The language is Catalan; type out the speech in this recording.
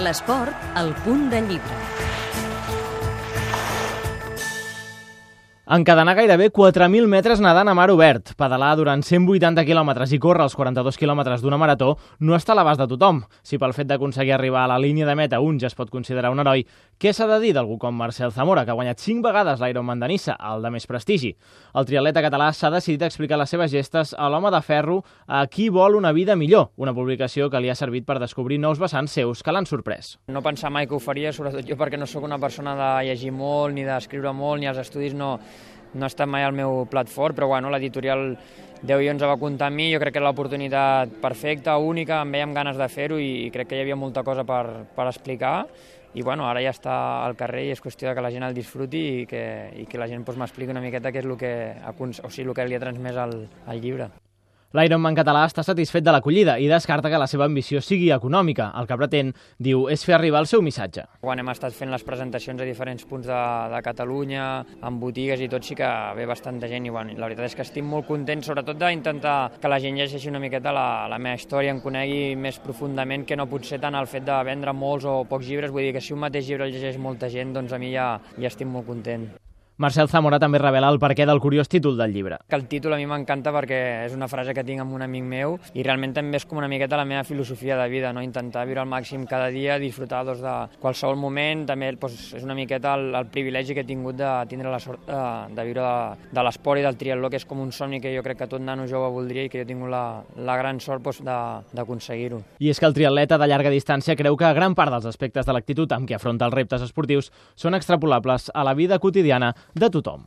L'esport, al punt de llibre. Encadenar gairebé 4.000 metres nedant a mar obert, pedalar durant 180 quilòmetres i córrer els 42 quilòmetres d'una marató no està a l'abast de tothom. Si pel fet d'aconseguir arribar a la línia de meta un ja es pot considerar un heroi, què s'ha de dir d'algú com Marcel Zamora, que ha guanyat 5 vegades l'Ironman de Nissa, el de més prestigi? El triatleta català s'ha decidit a explicar les seves gestes a l'home de ferro a qui vol una vida millor, una publicació que li ha servit per descobrir nous vessants seus que l'han sorprès. No pensar mai que ho faria, sobretot jo perquè no sóc una persona de llegir molt, ni d'escriure molt, ni els estudis no, no ha estat mai al meu plat fort, però bueno, l'editorial 10 i 11 va comptar amb mi, jo crec que era l'oportunitat perfecta, única, em veia amb ganes de fer-ho i crec que hi havia molta cosa per, per explicar i bueno, ara ja està al carrer i és qüestió de que la gent el disfruti i que, i que la gent doncs, m'expliqui una miqueta què és el que, o sigui, el que li ha transmès al, al llibre. L'Ironman català està satisfet de l'acollida i descarta que la seva ambició sigui econòmica. El que pretén, diu, és fer arribar el seu missatge. Quan hem estat fent les presentacions a diferents punts de, de Catalunya, amb botigues i tot, sí que ve bastanta gent i bueno, la veritat és que estic molt content, sobretot d'intentar que la gent llegeixi una miqueta la, la meva història, em conegui més profundament que no pot ser tant el fet de vendre molts o pocs llibres, vull dir que si un mateix llibre el llegeix molta gent, doncs a mi ja, ja estic molt content. Marcel Zamora també revela el perquè del curiós títol del llibre. Que el títol a mi m'encanta perquè és una frase que tinc amb un amic meu i realment també és com una miqueta la meva filosofia de vida, no? intentar viure al màxim cada dia, disfrutar doncs, de qualsevol moment, també doncs, és una miqueta el, el privilegi que he tingut de tindre la sort de, de viure de, de l'esport i del triatló, que és com un somni que jo crec que tot nano jove voldria i que jo he tingut la, la gran sort doncs, d'aconseguir-ho. I és que el triatleta de llarga distància creu que gran part dels aspectes de l'actitud amb què afronta els reptes esportius són extrapolables a la vida quotidiana de tothom.